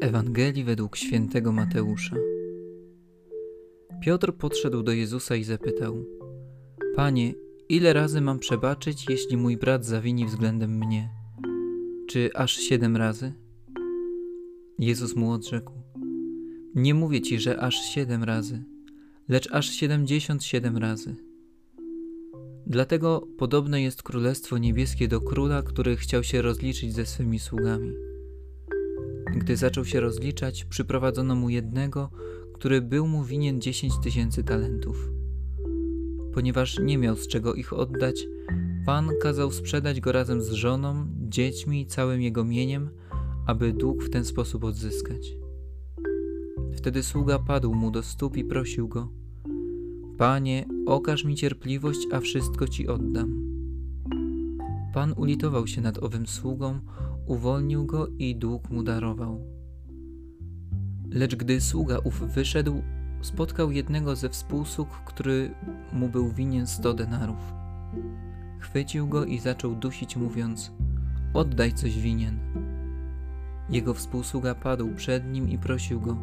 Ewangelii według świętego Mateusza. Piotr podszedł do Jezusa i zapytał: Panie, ile razy mam przebaczyć, jeśli mój brat zawini względem mnie? Czy aż siedem razy? Jezus mu odrzekł: Nie mówię ci, że aż siedem razy, lecz aż siedemdziesiąt siedem razy. Dlatego podobne jest Królestwo Niebieskie do króla, który chciał się rozliczyć ze swymi sługami. Gdy zaczął się rozliczać, przyprowadzono mu jednego, który był mu winien dziesięć tysięcy talentów. Ponieważ nie miał z czego ich oddać, Pan kazał sprzedać go razem z żoną, dziećmi i całym jego mieniem, aby dług w ten sposób odzyskać. Wtedy sługa padł mu do stóp i prosił go: Panie, okaż mi cierpliwość, a wszystko ci oddam. Pan ulitował się nad owym sługą, uwolnił go i dług mu darował. Lecz gdy sługa ów wyszedł, spotkał jednego ze współsług, który mu był winien sto denarów. Chwycił go i zaczął dusić, mówiąc: Oddaj coś winien. Jego współsługa padł przed nim i prosił go: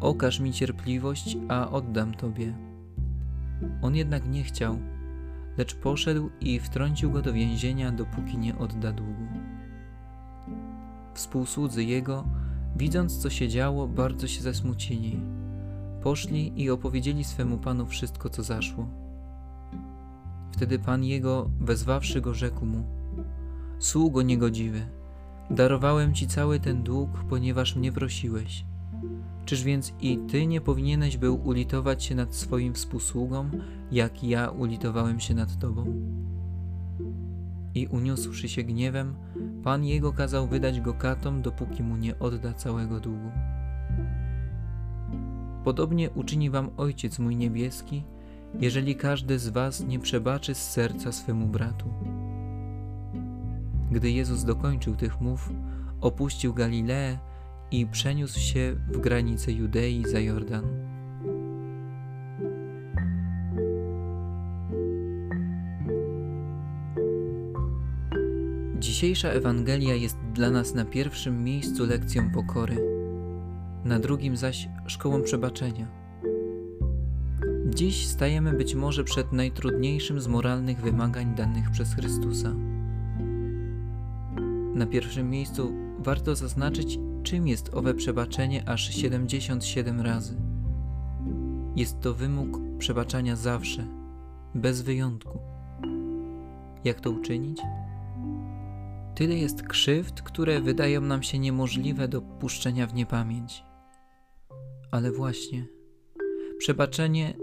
Okaż mi cierpliwość, a oddam tobie. On jednak nie chciał, lecz poszedł i wtrącił go do więzienia, dopóki nie odda długu. Współsłudzy jego, widząc co się działo, bardzo się zasmucili. Poszli i opowiedzieli swemu panu wszystko, co zaszło. Wtedy pan jego, wezwawszy go, rzekł mu: Sługo niegodziwy, darowałem ci cały ten dług, ponieważ mnie prosiłeś. Czyż więc i ty nie powinieneś był ulitować się nad swoim współsługą, jak ja ulitowałem się nad tobą? I uniósłszy się gniewem, Pan jego kazał wydać go katom, dopóki mu nie odda całego długu. Podobnie uczyni wam Ojciec mój niebieski, jeżeli każdy z was nie przebaczy z serca swemu bratu. Gdy Jezus dokończył tych mów, opuścił Galileę i przeniósł się w granice Judei za Jordan. Dzisiejsza Ewangelia jest dla nas na pierwszym miejscu lekcją pokory, na drugim zaś szkołą przebaczenia. Dziś stajemy być może przed najtrudniejszym z moralnych wymagań danych przez Chrystusa. Na pierwszym miejscu warto zaznaczyć, czym jest owe przebaczenie aż 77 razy. Jest to wymóg przebaczania zawsze, bez wyjątku. Jak to uczynić? Tyle jest krzywd, które wydają nam się niemożliwe do puszczenia w niepamięć. Ale właśnie, przebaczenie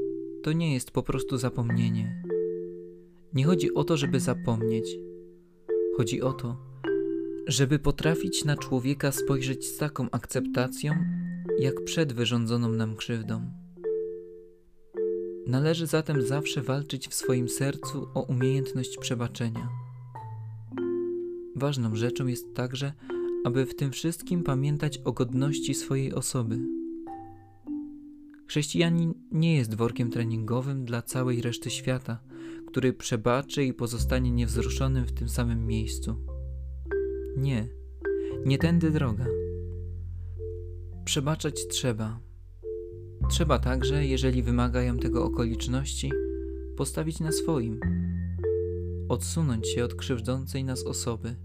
to nie jest po prostu zapomnienie. Nie chodzi o to, żeby zapomnieć. Chodzi o to, żeby potrafić na człowieka spojrzeć z taką akceptacją, jak przed wyrządzoną nam krzywdą. Należy zatem zawsze walczyć w swoim sercu o umiejętność przebaczenia. Ważną rzeczą jest także, aby w tym wszystkim pamiętać o godności swojej osoby. Chrześcijanin nie jest workiem treningowym dla całej reszty świata, który przebaczy i pozostanie niewzruszonym w tym samym miejscu. Nie, nie tędy droga. Przebaczać trzeba. Trzeba także, jeżeli wymagają tego okoliczności, postawić na swoim odsunąć się od krzywdzącej nas osoby,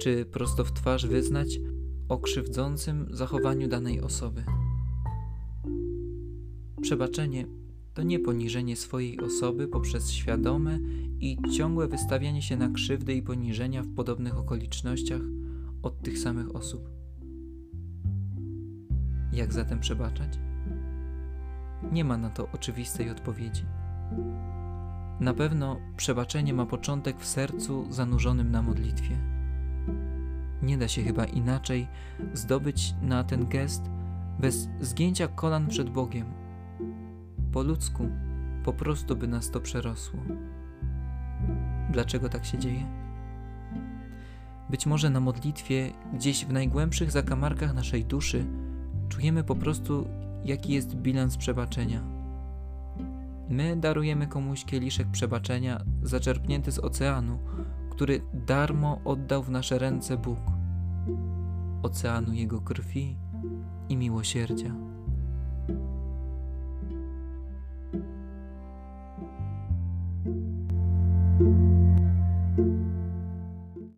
czy prosto w twarz wyznać o krzywdzącym zachowaniu danej osoby. Przebaczenie to nie poniżenie swojej osoby poprzez świadome i ciągłe wystawianie się na krzywdy i poniżenia w podobnych okolicznościach od tych samych osób. Jak zatem przebaczać? Nie ma na to oczywistej odpowiedzi. Na pewno przebaczenie ma początek w sercu zanurzonym na modlitwie. Nie da się chyba inaczej zdobyć na ten gest bez zgięcia kolan przed Bogiem. Po ludzku po prostu by nas to przerosło. Dlaczego tak się dzieje? Być może na modlitwie, gdzieś w najgłębszych zakamarkach naszej duszy, czujemy po prostu, jaki jest bilans przebaczenia My darujemy komuś kieliszek przebaczenia zaczerpnięty z oceanu, który darmo oddał w nasze ręce Bóg. Oceanu Jego krwi, i miłosierdzia.